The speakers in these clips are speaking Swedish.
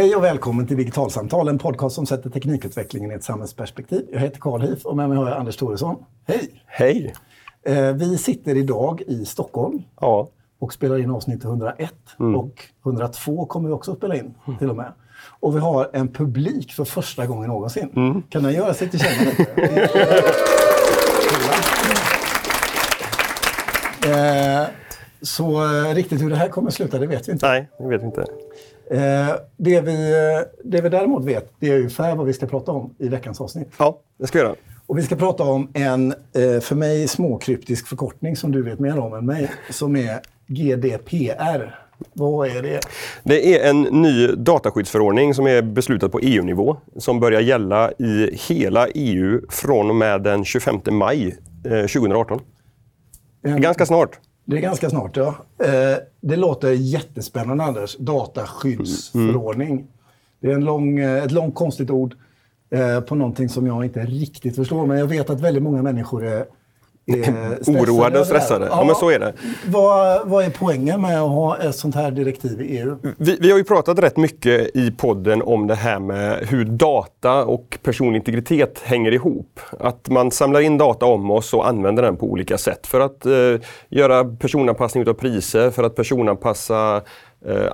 Hej och välkommen till Digitalsamtal, en podcast som sätter teknikutvecklingen i ett samhällsperspektiv. Jag heter Carl Hif och med mig har jag Anders Thoresson. Hej! Hej! Eh, vi sitter idag i Stockholm Ja. och spelar in avsnitt 101. Och 102 kommer vi också att spela in till och med. Och vi har en publik för första gången någonsin. Kan den göra sig till känna lite? eh, så eh, riktigt hur det här kommer sluta, det vet vi inte. Nej, det vet vi inte. Eh, det, vi, eh, det vi däremot vet, det är ungefär vad vi ska prata om i veckans avsnitt. Ja, det ska vi göra. Och vi ska prata om en, eh, för mig, småkryptisk förkortning som du vet mer om än mig, som är GDPR. Vad är det? Det är en ny dataskyddsförordning som är beslutad på EU-nivå som börjar gälla i hela EU från och med den 25 maj eh, 2018. En, Ganska snart. Det är ganska snart, ja. Eh, det låter jättespännande, Anders. Dataskyddsförordning. Det är en lång, eh, ett långt konstigt ord eh, på någonting som jag inte riktigt förstår. Men jag vet att väldigt många människor är, Oroade och stressade. Ja, men så är det. Vad, vad är poängen med att ha ett sånt här direktiv i EU? Vi, vi har ju pratat rätt mycket i podden om det här med hur data och personlig integritet hänger ihop. Att man samlar in data om oss och använder den på olika sätt för att eh, göra personanpassning av priser, för att personanpassa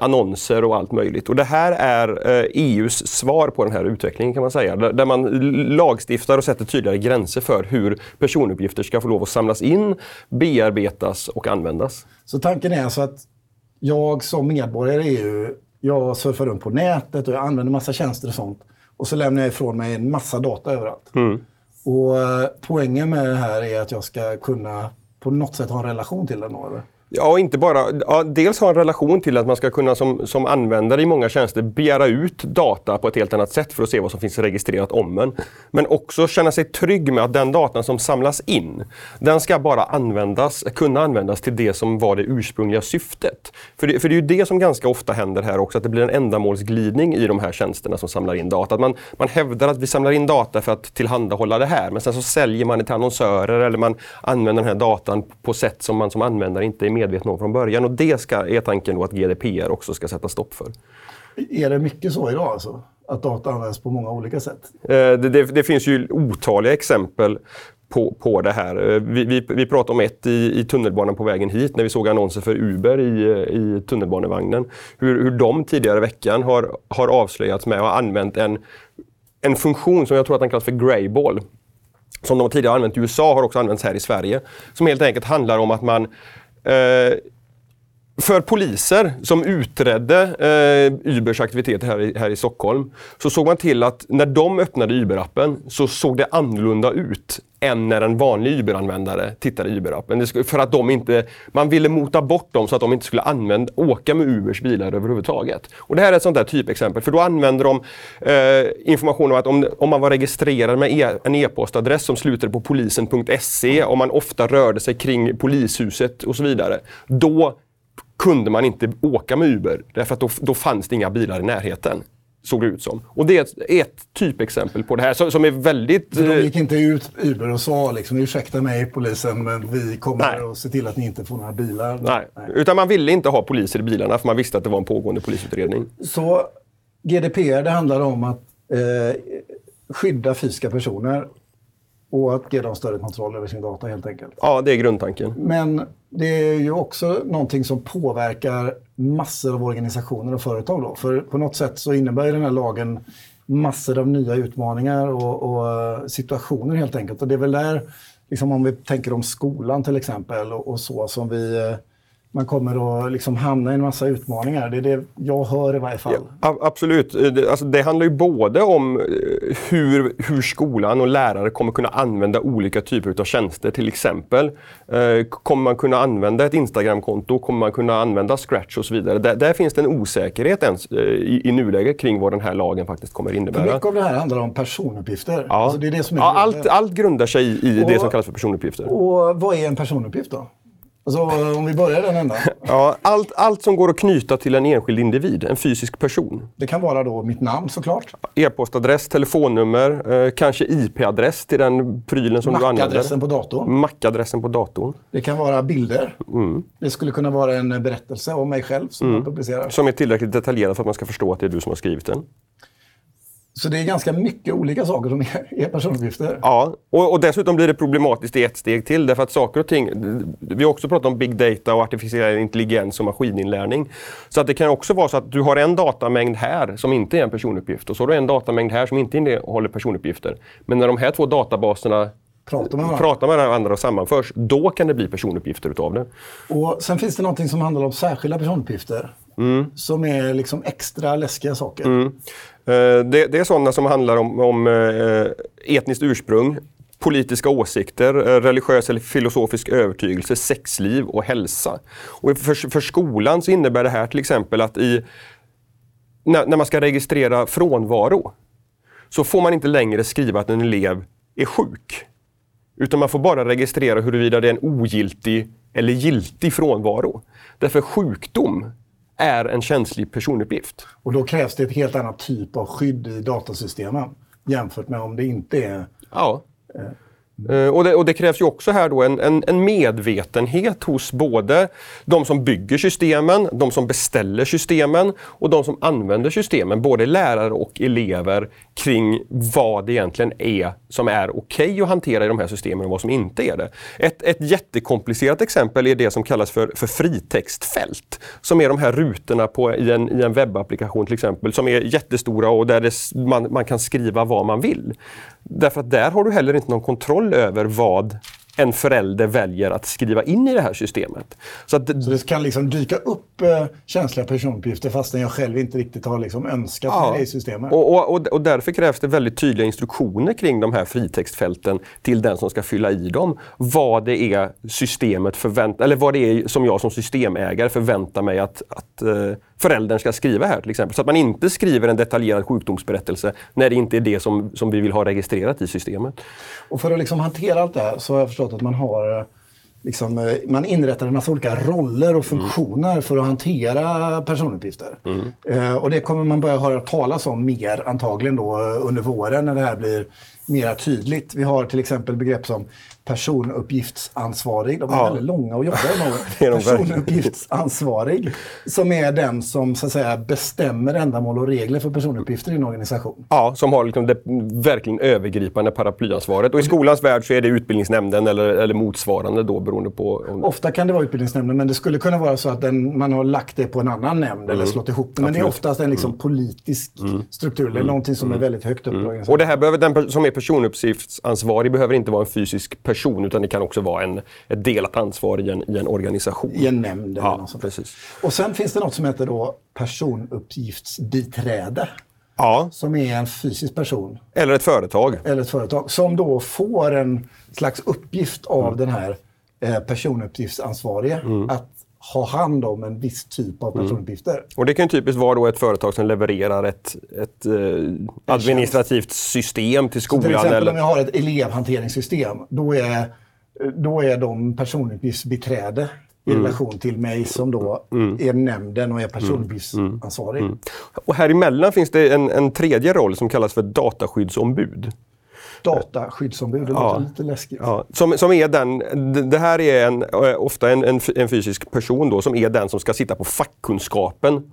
annonser och allt möjligt. Och det här är eh, EUs svar på den här utvecklingen kan man säga. Där, man lagstiftar och sätter tydligare gränser för hur personuppgifter ska få lov att samlas in, bearbetas och användas. Så tanken är alltså att jag som medborgare i EU, jag surfar runt på nätet och jag använder massa tjänster och sånt. Och så lämnar jag ifrån mig en massa data överallt. Och eh, poängen med det här är att jag ska kunna på något sätt ha en relation till den eller? Ja, inte bara. Ja, dels ha en relation till att man ska kunna som, som användare i många tjänster begära ut data på ett helt annat sätt för att se vad som finns registrerat om en. Men också känna sig trygg med att den datan som samlas in, den ska bara användas, kunna användas till det som var det ursprungliga syftet. För det, för det är ju det som ganska ofta händer här också, att det blir en ändamålsglidning i de här tjänsterna som samlar in data. Att man, man hävdar att vi samlar in data för att tillhandahålla det här, men sen så säljer man det till annonsörer eller man använder den här datan på sätt som man som användare inte är medveten om från början. Och det ska, är tanken då att GDPR också ska sätta stopp för. Är det mycket så idag alltså? Att data används på många olika sätt? Eh, Det, det, det finns ju otaliga exempel på, på det här. Eh, Vi, vi, vi pratade om ett i, i tunnelbanan på vägen hit när vi såg annonser för Uber i, i tunnelbanevagnen. Hur, hur de tidigare i veckan har, har avslöjats med att ha använt en, en funktion som jag tror att den kallas för Greyball. Som de tidigare använt i USA har också använts här i Sverige. Som helt enkelt handlar om att man eh, för poliser som utredde eh, Ubers aktiviteter här i, här i Stockholm så såg man till att när de öppnade Uber-appen så såg det annorlunda ut än när en vanlig Uber-användare tittade i Uber-appen. För att de inte, man ville mota bort dem så att de inte skulle använda, åka med Ubers bilar överhuvudtaget. Och det här är ett sånt där typexempel. För då använder de eh, information om att om, om man var registrerad med e, en e-postadress som slutade på polisen.se, om man ofta rörde sig kring polishuset och så vidare. Då kunde man inte åka med Uber därför att då, då fanns det inga bilar i närheten. Såg det ut som. Och det är ett, ett typexempel på det här som, som är väldigt... För de eh, gick inte ut Uber och sa liksom, ursäkta mig polisen, men vi kommer Nej. att se till att ni inte får några bilar. Nej. Utan man ville inte ha poliser i bilarna för man visste att det var en pågående polisutredning. Så GDPR, det handlar om att eh, skydda fysiska personer och att ge dem större kontroll över sin data helt enkelt. Ja, det är grundtanken. Men det är ju också någonting som påverkar massor av organisationer och företag. Då. För på något sätt så innebär den här lagen massor av nya utmaningar och, och situationer helt enkelt. Och det är väl där, liksom om vi tänker om skolan till exempel och, och så, som vi eh, man kommer att liksom hamna i en massa utmaningar. Det är det jag hör i varje fall. Ja, absolut. Eh, Det, alltså, det handlar ju både om eh, hur, hur skolan och lärare kommer kunna använda olika typer av tjänster. Till exempel, eh, kommer man kunna använda ett Instagramkonto? Kommer man kunna använda Scratch och så vidare? Där, där finns det en osäkerhet ens, eh, i, i nuläget kring vad den här lagen faktiskt kommer För innebära. mycket av det här handlar om personuppgifter. Ja. Alltså det är det som är ja, allt, allt grundar sig i, i det Och- som kallas för personuppgifter. Och vad är en personuppgift då? Alltså, om vi börjar den ändan. Ja, allt, allt som går att knyta till en enskild individ, en fysisk person. Det kan vara då mitt namn såklart. E-postadress, telefonnummer, eh, kanske IP-adress till den prylen som du använder. Mac-adressen på datorn. Mac-adressen på datorn. Det kan vara bilder. Mm. Det skulle kunna vara en berättelse om mig själv som jag publicerar. Som är tillräckligt detaljerad för att man ska förstå att det är du som har skrivit den. Så det är ganska mycket olika saker som är, personuppgifter. Ja, och, och dessutom blir det problematiskt i ett steg till. Därför att saker och ting, vi har också pratat om big data och artificiell intelligens och maskininlärning. Så att det kan också vara så att du har en datamängd här som inte är en personuppgift och så har du en datamängd här som inte innehåller personuppgifter. Men när de här två databaserna Pratar med varandra. pratar med varandra och sammanförs, då kan det bli personuppgifter utav det. Och sen finns det någonting som handlar om särskilda personuppgifter. Som är liksom extra läskiga saker. Eh, Eh, det, det är sådana som handlar om, om eh, etniskt ursprung, politiska åsikter, eh, religiös eller filosofisk övertygelse, sexliv och hälsa. Och för, för skolan så innebär det här till exempel att i, när, när man ska registrera frånvaro så får man inte längre skriva att en elev är sjuk. Utan man får bara registrera huruvida det är en ogiltig eller giltig frånvaro. Därför sjukdom är en känslig personuppgift. Och då krävs det ett helt annat typ av skydd i datasystemen jämfört med om det inte är... Ja. Eh, och det, och det krävs ju också här då en, en, en medvetenhet hos både de som bygger systemen, de som beställer systemen och de som använder systemen, både lärare och elever, kring vad det egentligen är som är okej att hantera i de här systemen och vad som inte är det. Ett, ett jättekomplicerat exempel är det som kallas för, för fritextfält, som är de här rutorna på, i, en, i en webbapplikation till exempel, som är jättestora och där det, man, man kan skriva vad man vill. Därför att där har du heller inte någon kontroll över vad en förälder väljer att skriva in i det här systemet. Så att, Så det kan liksom dyka upp eh, känsliga personuppgifter fastän jag själv inte riktigt har liksom önskat Ja. det i systemet. och, och, och, och därför krävs det väldigt tydliga instruktioner kring de här fritextfälten till den som ska fylla i dem. Vad det är systemet förväntar, eller vad det är som jag som systemägare förväntar mig att, att eh, föräldern ska skriva här till exempel. Så att man inte skriver en detaljerad sjukdomsberättelse när det inte är det som, som vi vill ha registrerat i systemet. Och för att liksom hantera allt det här så har jag förstått att man har Liksom, eh, man inrättar en massa olika roller och funktioner för att hantera personuppgifter. Eh, och det kommer man börja höra talas om mer antagligen då eh, under våren när det här blir mer tydligt. Vi har till exempel begrepp som personuppgiftsansvarig. De är Ja. väldigt långa och jobbiga verkligen. Personuppgiftsansvarig. Som är den som så att säga, bestämmer ändamål och regler för personuppgifter i en organisation. Ja, som har liksom det verkligen övergripande paraplyansvaret. Och i skolans värld så är det utbildningsnämnden eller, eller motsvarande då beroende på om, Ofta kan det vara utbildningsnämnden, men det skulle kunna vara så att den, man har lagt det på en annan nämnd eller slått ihop det. Men det är Mm. Absolut. Mm. oftast en liksom politisk struktur, eller någonting som är väldigt högt upp organisationen. Och det här behöver, den som är personuppgiftsansvarig behöver inte vara en fysisk person utan det kan också vara en, ett delat ansvar i en, i en organisation. I en nämnd eller Ja, något sånt. precis. Och sen finns det något som heter då personuppgiftsbiträde. Ja, Som är en fysisk person eller ett företag. eller ett företag som då får en slags uppgift av Mm. den här eh, personuppgiftsansvarige att ha hand om en viss typ av Mm. personuppgifter. Och det kan typiskt vara då ett företag som levererar ett, ett eh, administrativt system till Till skolan. exempel eller, om jag har ett elevhanteringssystem, då är, då är de personuppgiftsbiträde i Mm. relation till mig som då är nämnden och är personuppgiftsansvarig. Mm. Och här emellan finns det en, en tredje roll som kallas för dataskyddsombud. Dataskyddsombud, det Ja. låter lite läskigt. Ja, som, som är den, det- här är en, ofta en, en fysisk person då, som är den som ska sitta på fackkunskapen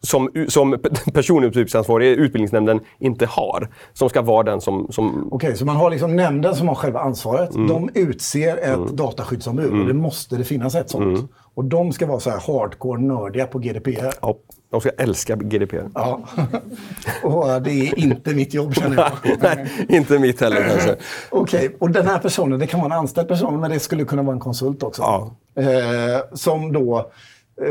som, som personuppgiftsansvarig utbildningsnämnden inte har. Som ska vara den som... som Okej, så man har liksom nämnden som har själva ansvaret. Mm. De utser ett dataskyddsombud och det måste det finnas ett sånt. Mm. Och de ska vara så här hardcore nördiga på GDPR. ja, de ska älska GDPR. Ja. och det är inte mitt jobb känner jag. Nej, inte mitt heller kanske. Okej, och den här personen, det kan vara en anställd person, men det skulle kunna vara en konsult också. Ja. Eh, som då,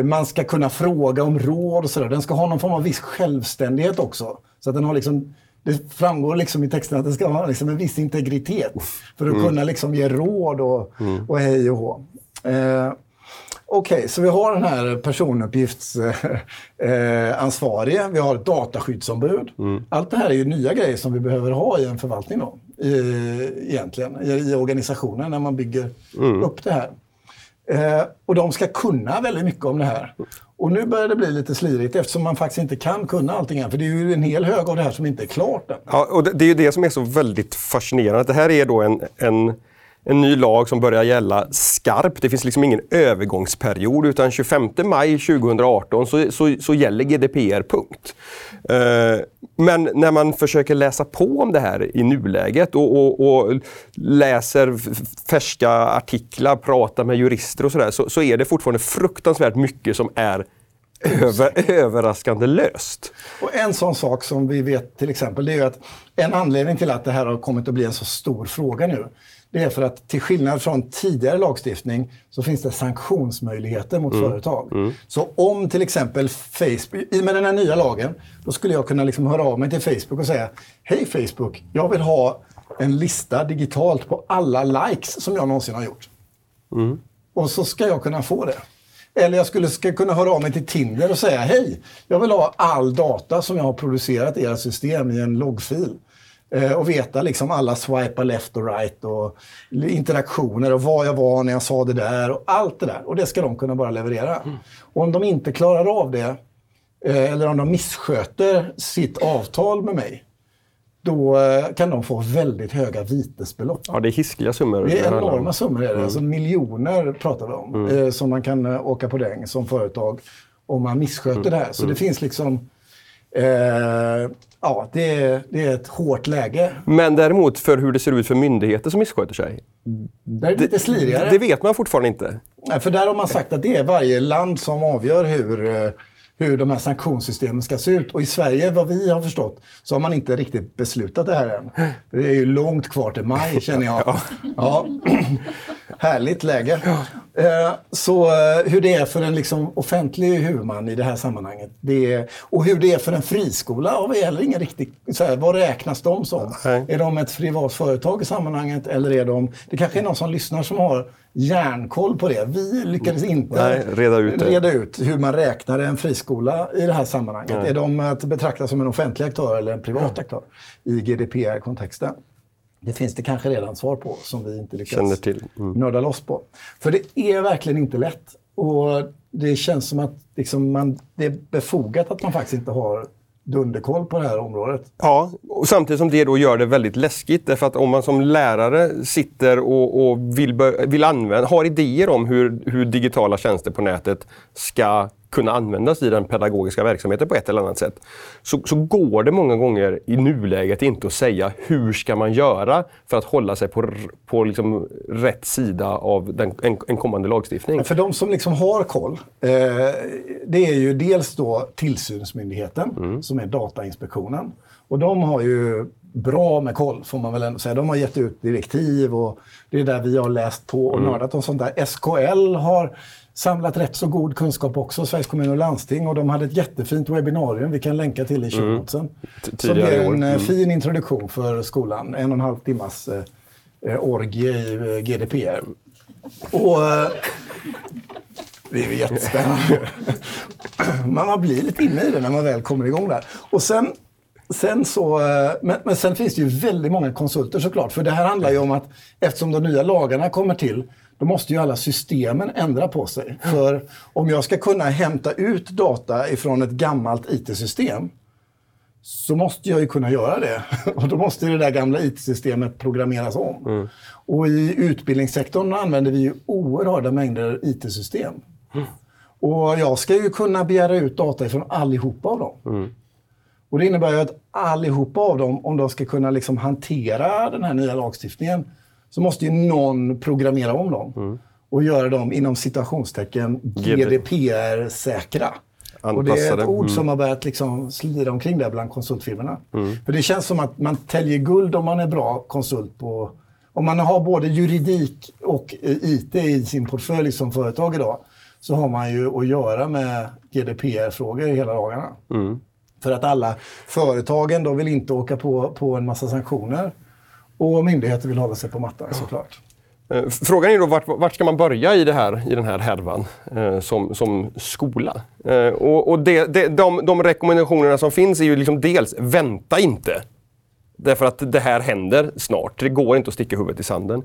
man ska kunna fråga om råd och sådär. Den ska ha någon form av viss självständighet också. Så att den har liksom, det framgår liksom i texten att den ska ha liksom en viss integritet. För att kunna liksom ge råd och, och hej och hå. Eh, Okej, så vi har den här personuppgiftsansvarige, eh, vi har ett dataskyddsombud. Allt det här är ju nya grejer som vi behöver ha i en förvaltning då, i, egentligen, i, i organisationen när man bygger upp det här. Eh, och de ska kunna väldigt mycket om det här. Och nu börjar det bli lite slirigt eftersom man faktiskt inte kan kunna allting än. För det är ju en hel hög av det här som inte är klart än. Ja, och det, det är ju det som är så väldigt fascinerande. Det här är då en, en en ny lag som börjar gälla skarpt. Det finns liksom ingen övergångsperiod utan 25 maj 2018 så, så, så gäller GDPR, punkt. Eh, men när man försöker läsa på om det här i nuläget och, och, och läser färska artiklar, pratar med jurister och sådär så, så är det fortfarande fruktansvärt mycket som är över, överraskande löst. Och en sån sak som vi vet till exempel, det är att en anledning till att det här har kommit att bli en så stor fråga nu, det är för att till skillnad från tidigare lagstiftning så finns det sanktionsmöjligheter mot mm. företag. Mm. Så om till exempel Facebook, i och med den här nya lagen, då skulle jag kunna liksom höra av mig till Facebook och säga Hej Facebook, jag vill ha en lista digitalt på alla likes som jag någonsin har gjort. Mm. Och så ska jag kunna få det. Eller jag skulle ska kunna höra av mig till Tinder och säga Hej, jag vill ha all data som jag har producerat i era system i en loggfil. Eh, och veta liksom alla swipar left och right och interaktioner och var jag var när jag sa det där och allt det där. Och det ska de kunna bara leverera. Mm. Och om de inte klarar av det, eh, eller om de missköter sitt avtal med mig, då eh, kan de få väldigt höga vitesbelopp. Ja, det är hiskliga summor. Det är enorma summor. Är det. Mm. Alltså miljoner pratar vi om, mm. som man kan åka på däng som företag om man missköter mm. det här. Så det mm. finns liksom Eh, ja, det är, det är ett hårt läge. Men däremot för hur det ser ut för myndigheter som missköter sig? Där är det lite slirigare. Det, vet man fortfarande inte. Nej, för där har man sagt att det är varje land som avgör hur eh, hur de här sanktionssystemen ska se ut. Och i Sverige, vad vi har förstått, så har man inte riktigt beslutat det här än. Det är ju långt kvar till maj känner jag. Ja. Härligt läge. Eh, så eh, hur det är för en liksom offentlig huvudman i det här sammanhanget. Det är, och hur det är för en friskola har vi heller ingen riktig... Så här, vad räknas de som? Nej. Är de ett privat företag i sammanhanget eller är de... Det kanske är någon som lyssnar som har järnkoll på det. Vi lyckades inte Nej, reda, ut reda ut hur man räknar en friskola i det här sammanhanget. Nej. Är de att betrakta som en offentlig aktör eller en privat aktör i GDPR-kontexten? Det finns det kanske redan svar på som vi inte lyckas till. Mm. nörda loss på. För det är verkligen inte lätt. Och det känns som att liksom man, det är befogat att man faktiskt inte har dunderkoll på det här området. Ja, och samtidigt som det då gör det väldigt läskigt. Därför att om man som lärare sitter och, och vill, vill använda, har idéer om hur, hur digitala tjänster på nätet ska kunna användas i den pedagogiska verksamheten på ett eller annat sätt. Så, så går det många gånger i nuläget inte att säga hur ska man göra för att hålla sig på, på liksom rätt sida av den, en, en kommande lagstiftning. För de som liksom har koll, eh, det är ju dels då tillsynsmyndigheten mm. som är Datainspektionen. Och de har ju bra med koll, får man väl ändå säga. De har gett ut direktiv och det är där vi har läst på och mm. nördat om sånt där. SKL har samlat rätt så god kunskap också, Sveriges kommuner och landsting. Och de hade ett jättefint webbinarium vi kan länka till i shownotesen. Mm. Som ger en eh, mm. fin introduktion för skolan. En och en halv timmas eh, eh orgie i eh, GDPR. Och, eh, det är jättespännande. man blir lite inne i det när man väl kommer igång där. Och sen Sen så, men, men, sen finns det ju väldigt många konsulter såklart. För det här handlar ju om att eftersom de nya lagarna kommer till då måste ju alla systemen ändra på sig. För om jag ska kunna hämta ut data ifrån ett gammalt IT-system så måste jag ju kunna göra det. Och då måste det där gamla IT-systemet programmeras om. Mm. Och i utbildningssektorn använder vi ju oerhörda mängder IT-system. Mm. Och jag ska ju kunna begära ut data ifrån allihopa av dem. Mm. Och det innebär ju att allihopa av dem, om de ska kunna liksom hantera den här nya lagstiftningen, så måste ju någon programmera om dem. Mm. Och göra dem inom citationstecken GDPR-säkra. Och det är ett ord mm. som har börjat liksom slira omkring där bland konsultfirmorna. Mm. För det känns som att man täljer guld om man är bra konsult på... Om man har både juridik och IT i sin portfölj som företag idag så har man ju att göra med GDPR-frågor hela dagarna. Mm. För att alla företagen då vill inte åka på, på en massa sanktioner. Och myndigheter vill hålla sig på mattan såklart. Eh, frågan är då vart, vart, ska man börja i, det här, i den här härvan eh, som, som skola? Eh, och, och det, det, de, de rekommendationerna som finns är ju liksom dels vänta inte. Därför att det här händer snart. Det går inte att sticka huvudet i sanden.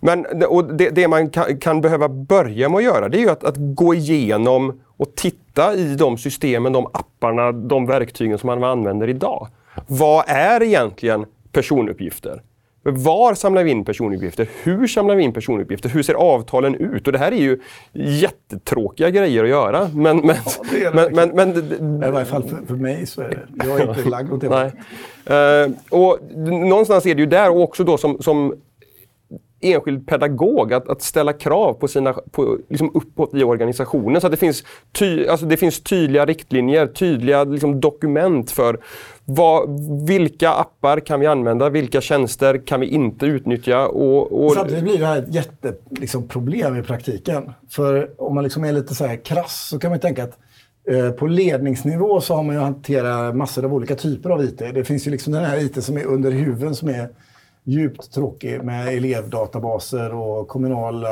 Men och det, det man kan, kan, behöva börja med att göra det är ju att, att, gå igenom och titta i de systemen, de apparna, de verktygen som man använder idag. Vad är egentligen personuppgifter? Var samlar vi in personuppgifter? Hur samlar vi in personuppgifter? Hur ser avtalen ut? Och det här är ju jättetråkiga grejer att göra. Men, men, ja, det det men, men, men, I varje fall för, för mig så är det. Jag är inte lagd åt det Nej. Uh, och Någonstans är det ju där och också då som, som enskild pedagog att, att ställa krav på sina, på, liksom uppåt i organisationen. Så att det finns, ty, alltså det finns tydliga riktlinjer, tydliga liksom dokument för vad, vilka appar kan vi använda, vilka tjänster kan vi inte utnyttja. Och, och... Samtidigt blir det här ett jätteproblem liksom, i praktiken. För om man liksom är lite så här krass så kan man tänka att eh, på ledningsnivå så har man ju hanterat massor av olika typer av IT. Det finns ju liksom den här IT som är under huven som är djupt tråkig med elevdatabaser och kommunala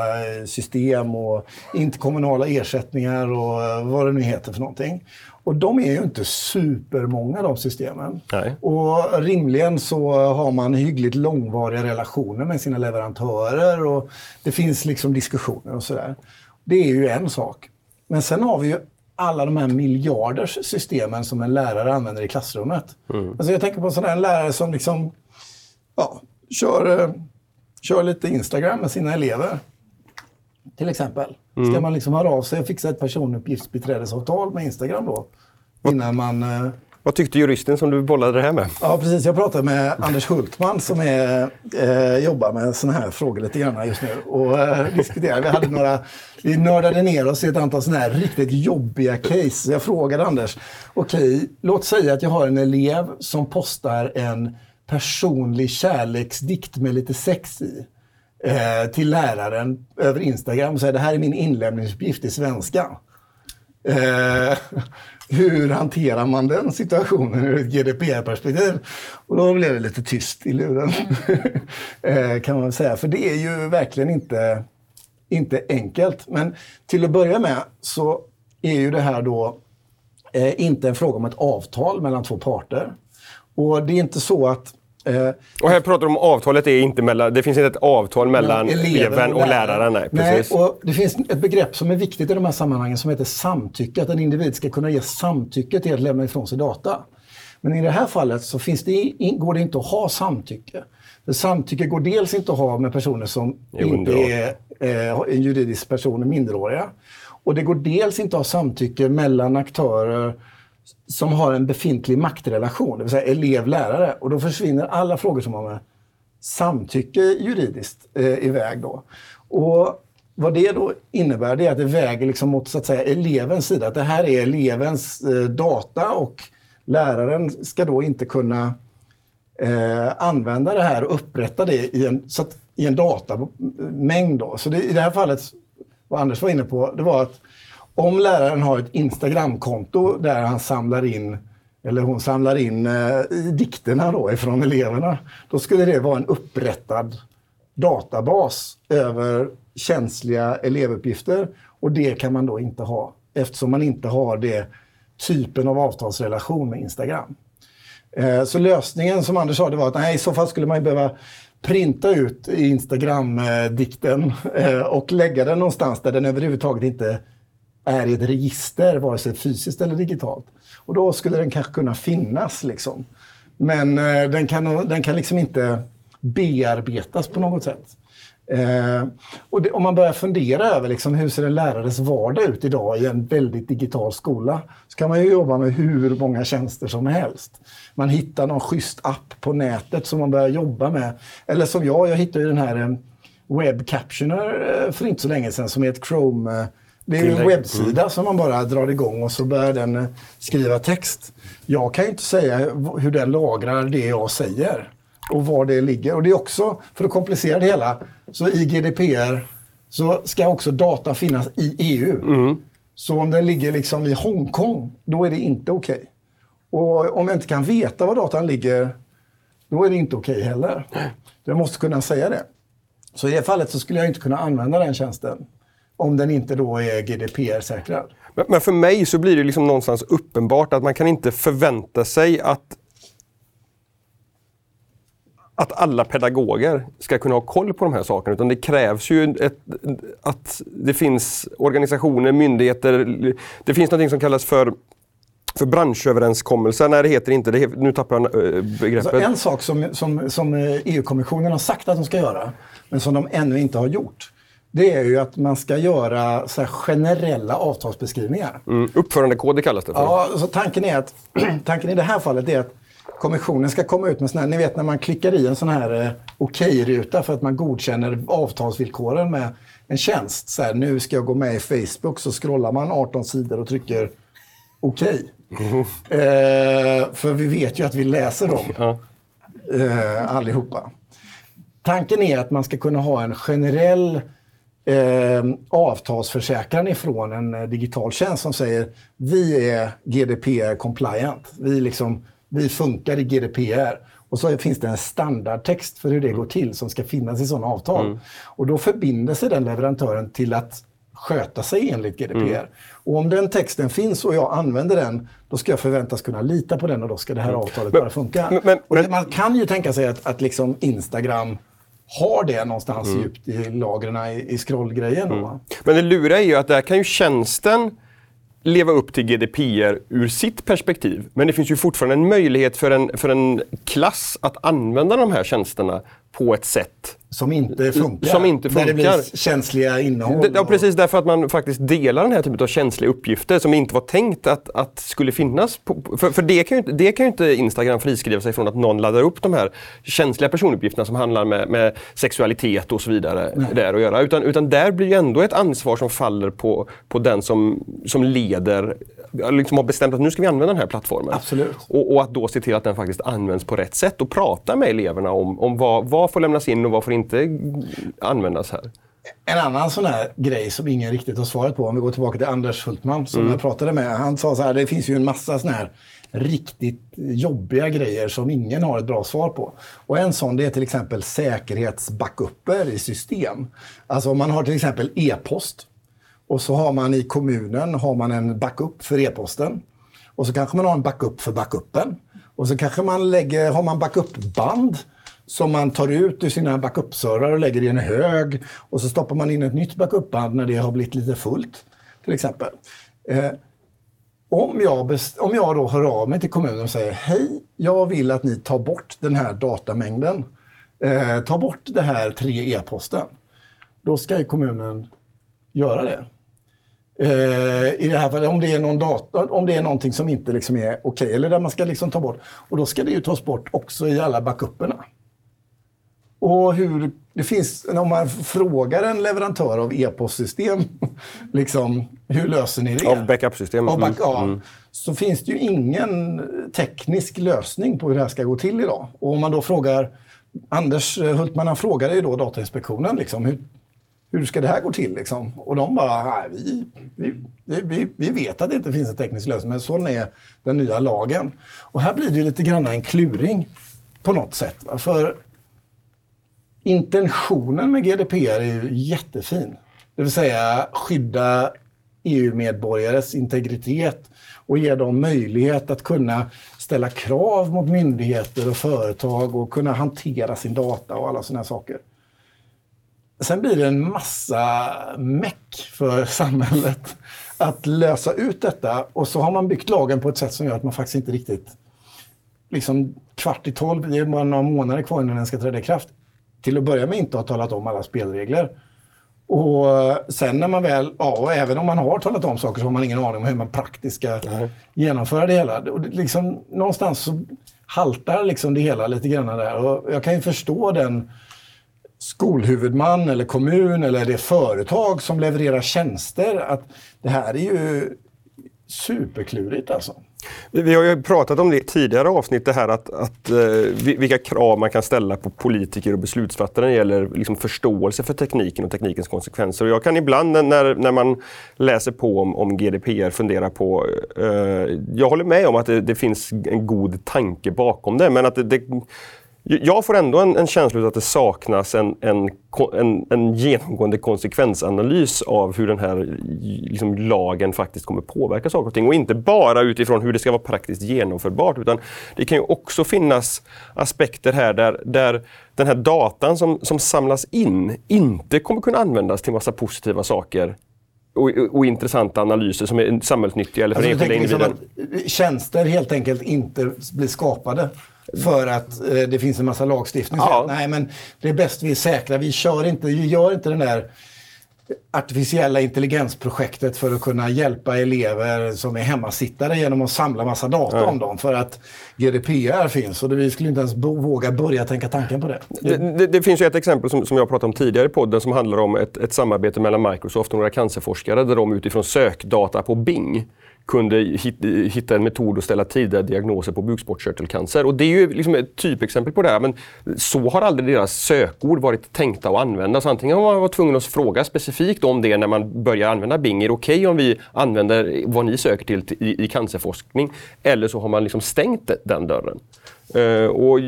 system och interkommunala ersättningar och vad det nu heter för någonting. Och de är ju inte supermånga de systemen. Nej. Och rimligen så har man hyggligt långvariga relationer med sina leverantörer och det finns liksom diskussioner och sådär. Det är ju en sak. Men sen har vi ju alla de här miljarders systemen som en lärare använder i klassrummet. Mm. Alltså jag tänker på en en lärare som liksom ja, kör, eh, kör lite Instagram med sina elever. Till exempel. Mm. Ska man liksom höra av sig och fixa ett personuppgiftsbiträdesavtal med Instagram då? Innan man... Eh... Vad tyckte juristen som du bollade det här med? Ja, precis. Jag pratade med Anders Hultman som är, eh, jobbar med sådana här frågor lite grann just nu. Och eh, diskuterade. Vi, hade några, vi nördade ner oss i ett antal sådana här riktigt jobbiga case. Jag frågade Anders, okej, okay, låt säga att jag har en elev som postar en personlig kärleksdikt med lite sex i eh, till läraren över Instagram och säger det här är min inlämningsuppgift i svenska. Eh, hur hanterar man den situationen ur ett GDPR-perspektiv? Och då blev det lite tyst i luren, eh, kan man säga. För det är ju verkligen inte, inte enkelt. Men till att börja med så är ju det här då eh, inte en fråga om ett avtal mellan två parter. Och det är inte så att Eh, och här pratar du om avtalet är inte mellan, det finns inte ett avtal mellan eleven och, läraren. Nej, nej, och det finns ett begrepp som är viktigt i de här sammanhangen som heter samtycke. Att en individ ska kunna ge samtycke till att lämna ifrån sig data. Men i det här fallet så finns det, går det inte att ha samtycke. För samtycke går dels inte att ha med personer som inte är eh, en juridisk person, minderåriga. Och det går dels inte att ha samtycke mellan aktörer som har en befintlig maktrelation, det vill säga elev-lärare. Och då försvinner alla frågor som har med samtycke juridiskt eh, iväg. Då. Och vad det då innebär det är att det väger liksom mot så att säga, elevens sida. Att det här är elevens eh, data och läraren ska då inte kunna eh, använda det här och upprätta det i en, så att, i en datamängd. Då. Så det, i det här fallet, vad Anders var inne på, det var att om läraren har ett Instagramkonto där han samlar in eller hon samlar in eh, dikterna då ifrån eleverna, då skulle det vara en upprättad databas över känsliga elevuppgifter och det kan man då inte ha eftersom man inte har det typen av avtalsrelation med Instagram. Eh, så lösningen som Anders sa, det var att nej, i så fall skulle man behöva printa ut Instagram-dikten eh, eh, och lägga den någonstans där den överhuvudtaget inte är i ett register, vare sig fysiskt eller digitalt. Och då skulle den kanske kunna finnas. Liksom. Men eh, den, kan, den kan liksom inte bearbetas på något sätt. Eh, och det, om man börjar fundera över liksom, hur ser en lärares vardag ut idag i en väldigt digital skola, så kan man ju jobba med hur många tjänster som helst. Man hittar någon schysst app på nätet som man börjar jobba med. Eller som jag, jag hittade ju den här eh, Web Captioner eh, för inte så länge sedan som är ett Chrome eh, det är en webbsida mm. som man bara drar igång och så börjar den eh, skriva text. Jag kan ju inte säga hur den lagrar det jag säger och var det ligger. Och det är också, för att komplicera det hela, så i GDPR så ska också data finnas i EU. Mm. Så om den ligger liksom i Hongkong, då är det inte okej. Okay. Och om jag inte kan veta var datan ligger, då är det inte okej okay heller. Jag måste kunna säga det. Så i det fallet så skulle jag inte kunna använda den tjänsten. Om den inte då är GDPR-säkrad. Men, men för mig så blir det liksom någonstans uppenbart att man kan inte förvänta sig att att alla pedagoger ska kunna ha koll på de här sakerna. Utan det krävs ju ett, att det finns organisationer, myndigheter. Det finns något som kallas för för branschöverenskommelser, nej det heter inte det. Nu tappar jag eh, begreppet. Alltså en sak som, som, som EU-kommissionen har sagt att de ska göra, men som de ännu inte har gjort, det är ju att man ska göra så generella avtalsbeskrivningar. Mm, uppförandekod kallas det för. Ja, så tanken, är att, tanken i det här fallet är att kommissionen ska komma ut med sån här, ni vet när man klickar i en sån här eh, okej-ruta för att man godkänner avtalsvillkoren med en tjänst. Så här, nu ska jag gå med i Facebook, så scrollar man 18 sidor och trycker okej. Mm. Eh, för vi vet ju att vi läser dem ja. eh, allihopa. Tanken är att man ska kunna ha en generell eh, avtalsförsäkran ifrån en eh, digital tjänst som säger vi är GDPR compliant. Vi, liksom, vi funkar i GDPR. Och så finns det en standardtext för hur det går till som ska finnas i sådana avtal. Mm. Och då förbinder sig den leverantören till att sköta sig enligt GDPR. Mm. Och om den texten finns och jag använder den, då ska jag förväntas kunna lita på den och då ska det här mm. avtalet bara funka. Men, men, men, man kan ju tänka sig att, att liksom Instagram har det någonstans mm. djupt i lagren i, i scrollgrejen. Mm. Men det luriga är ju att där kan ju tjänsten leva upp till GDPR ur sitt perspektiv. Men det finns ju fortfarande en möjlighet för en, för en klass att använda de här tjänsterna på ett sätt som inte funkar. Som inte funkar. Där det blir känsliga innehåll. Ja, precis därför att man faktiskt delar den här typen av känsliga uppgifter som inte var tänkt att, att skulle finnas. På, för för det, kan ju, det kan ju inte Instagram friskriva sig från att någon laddar upp de här känsliga personuppgifterna som handlar med, med sexualitet och så vidare Nej. där att göra. Utan, utan där blir ju ändå ett ansvar som faller på, på den som, som leder liksom har bestämt att nu ska vi använda den här plattformen. Absolut. Och, och, att då se till att den faktiskt används på rätt sätt och prata med eleverna om, om vad, vad får lämnas in och vad får inte användas här. En annan sån här grej som ingen riktigt har svarat på, om vi går tillbaka till Anders Hultman som mm. jag pratade med. Han sa så här, det finns ju en massa såna här riktigt jobbiga grejer som ingen har ett bra svar på. Och en sån det är till exempel säkerhetsbackuper i system. Alltså om man har till exempel e-post och så har man i kommunen har man en backup för e-posten. Och så kanske man har en backup för backuppen. Och så kanske man lägger, har man backupband som man tar ut ur sina backup-servrar och lägger i en hög. Och så stoppar man in ett nytt backupband när det har blivit lite fullt. Till exempel. Eh, om, jag om jag då hör av mig till kommunen och säger Hej, jag vill att ni tar bort den här datamängden. Eh, ta bort det här tre e-posten. Då ska kommunen göra det. Eh, I det här fallet, om det är, någon data, om det är någonting som inte liksom är okej, okay, eller där man ska liksom ta bort. Och då ska det ju tas bort också i alla backuperna. Och hur, det finns, om man frågar en leverantör av e-postsystem, liksom, hur löser ni det? Av backupsystem? Av back, mm. ja, mm. Så finns det ju ingen teknisk lösning på hur det här ska gå till idag. Och om man då frågar, Anders Hultman han frågade ju då Datainspektionen, liksom, hur, hur ska det här gå till? Liksom? Och de bara, nej, vi, vi, vi, vi vet att det inte finns en teknisk lösning, men sån är den nya lagen. Och här blir det lite grann en kluring på något sätt. För intentionen med GDPR är ju jättefin. Det vill säga skydda EU-medborgares integritet och ge dem möjlighet att kunna ställa krav mot myndigheter och företag och kunna hantera sin data och alla sådana saker. Sen blir det en massa meck för samhället att lösa ut detta och så har man byggt lagen på ett sätt som gör att man faktiskt inte riktigt... Liksom kvart i tolv, det är bara några månader kvar innan den ska träda i kraft. Till att börja med inte har talat om alla spelregler. Och sen när man väl, ja, och även om man har talat om saker så har man ingen aning om hur man praktiskt ska mm. genomföra det hela. Och liksom, någonstans så haltar liksom det hela lite grann där. Och jag kan ju förstå den skolhuvudman eller kommun eller det företag som levererar tjänster. Att det här är ju superklurigt alltså. Vi har ju pratat om det i tidigare avsnitt, det här att, att eh, vilka krav man kan ställa på politiker och beslutsfattare när det gäller liksom förståelse för tekniken och teknikens konsekvenser. Och jag kan ibland när, när man läser på om, om GDPR fundera på... Eh, jag håller med om att det, det, finns en god tanke bakom det, men att det, det jag får ändå en, en känsla av att det saknas en, en, en, en, genomgående konsekvensanalys av hur den här liksom, lagen faktiskt kommer påverka saker och ting. Och inte bara utifrån hur det ska vara praktiskt genomförbart, utan det kan ju också finnas aspekter här där, där den här datan som, som samlas in inte kommer kunna användas till massa positiva saker och, och, intressanta analyser som är samhällsnyttiga eller för alltså, enskilda individen. Liksom tjänster helt enkelt inte blir skapade för att eh, det finns en massa lagstiftning. Ja. nej, men det är bäst vi är säkra. Vi, kör inte, vi gör inte den där artificiella intelligensprojektet för att kunna hjälpa elever som är hemmasittare genom att samla massa data Nej. om dem. För att GDPR finns och vi skulle inte ens våga börja tänka tanken på det. Det, det, det finns ju ett exempel som, som jag pratade om tidigare i podden som handlar om ett, ett samarbete mellan Microsoft och några cancerforskare där de utifrån sökdata på Bing kunde hitta en metod att ställa tidiga diagnoser på bukspottkörtelcancer. Och det är ju liksom ett typexempel på det här. Men så har aldrig deras sökord varit tänkta att användas. Antingen har man varit tvungen att fråga specifikt om det när man börjar använda Bing. Är det okej okay om vi använder vad ni söker till i, i cancerforskning? Eller så har man liksom stängt den dörren. Uh, och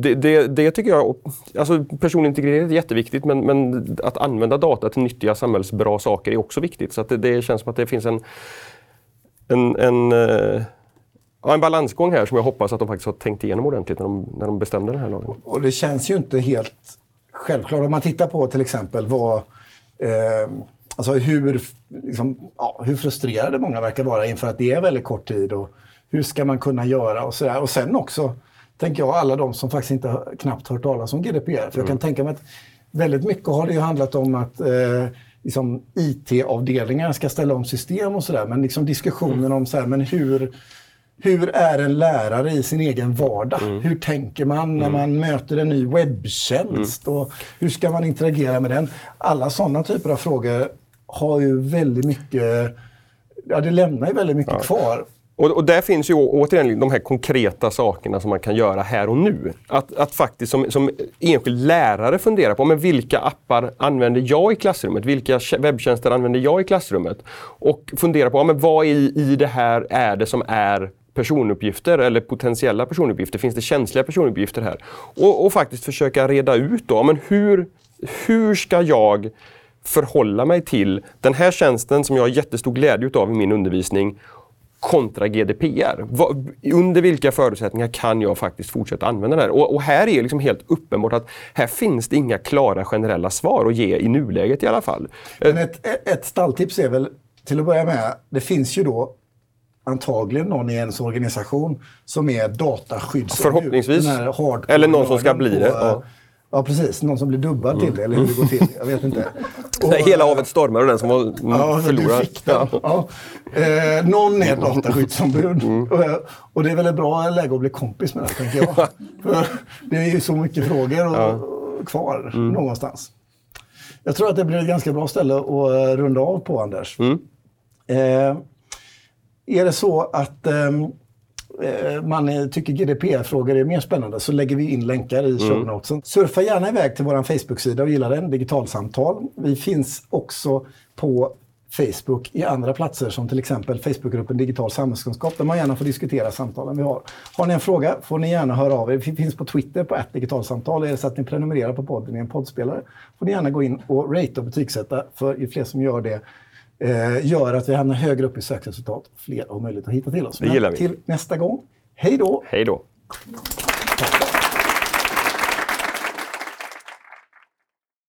det, det, det, tycker jag, alltså personlig integritet är jätteviktigt men, men, att använda data till nyttiga samhällsbra saker är också viktigt. Så det, det, känns som att det finns en, en, en, uh, ja, en balansgång här som jag hoppas att de faktiskt har tänkt igenom ordentligt när de, när de bestämde den här lagen. Och det känns ju inte helt självklart. Om man tittar på till exempel vad eh, Alltså hur, liksom, ja, hur frustrerade många verkar vara inför att det är väldigt kort tid och hur ska man kunna göra och sådär. Och sen också, tänker jag, alla de som faktiskt inte knappt hört talas om GDPR. För mm. jag kan mm. tänka mig att väldigt mycket har det ju handlat om att eh, liksom, IT-avdelningar ska ställa om system och sådär. Men liksom diskussionen mm. om så här, men hur, hur är en lärare i sin egen vardag? Mm. Hur tänker man när mm. man möter en ny webbtjänst? Mm. Och hur ska man interagera med den? Alla sådana typer av frågor har ju väldigt mycket Ja, det lämnar ju väldigt mycket ja. kvar. Och, och där finns ju återigen de här konkreta sakerna som man kan göra här och nu. Att, att faktiskt som, som enskild lärare fundera på men vilka appar använder jag i klassrummet? Vilka webbtjänster använder jag i klassrummet? Och fundera på men vad i, i det här är det som är personuppgifter eller potentiella personuppgifter? Finns det känsliga personuppgifter här? Och, och faktiskt försöka reda ut då, men hur, hur ska jag förhålla mig till den här tjänsten som jag har jättestor glädje av i min undervisning kontra GDPR. under vilka förutsättningar kan jag faktiskt fortsätta använda det här? Och, och, här är det liksom helt uppenbart att här finns det inga klara generella svar att ge i nuläget i alla fall. Men ett, ett stalltips är väl till att börja med, det finns ju då antagligen någon i ens organisation som är dataskyddsombud. Förhoppningsvis. Eller någon som ska bli det. Ja. Ja, precis. Någon som blir dubbad mm. till det, eller hur det går till. Jag vet inte. Och, Hela havet stormar och den som var ja, förlorad. Ja. Ja. Eh, någon är dataskyddsombud. Mm. Och, och, det är väl ett bra läge att bli kompis med det, tänker jag. För det är ju så mycket frågor och, ja. kvar mm. någonstans. Jag tror att det blir ett ganska bra ställe att eh, runda av på, Anders. Mm. Eh, är det så att eh, Eh, man tycker GDPR-frågor är mer spännande så lägger vi in länkar i show mm. notesen. Mm. Surfa gärna iväg till vår Facebook-sida och gilla den, Digitalsamtal. Vi finns också på Facebook i andra platser som till exempel Facebookgruppen Digital samhällskunskap där man gärna får diskutera samtalen vi har. Har ni en fråga får ni gärna höra av er. Vi finns på Twitter på ett digitalsamtal. Är det så att ni prenumererar på podden i en poddspelare får ni gärna gå in och rate och betygsätta för ju fler som gör det eh, gör att vi hamnar högre upp i sökresultat och fler har möjlighet att hitta till oss. Det gillar vi. Till nästa gång, hej då! Hej då!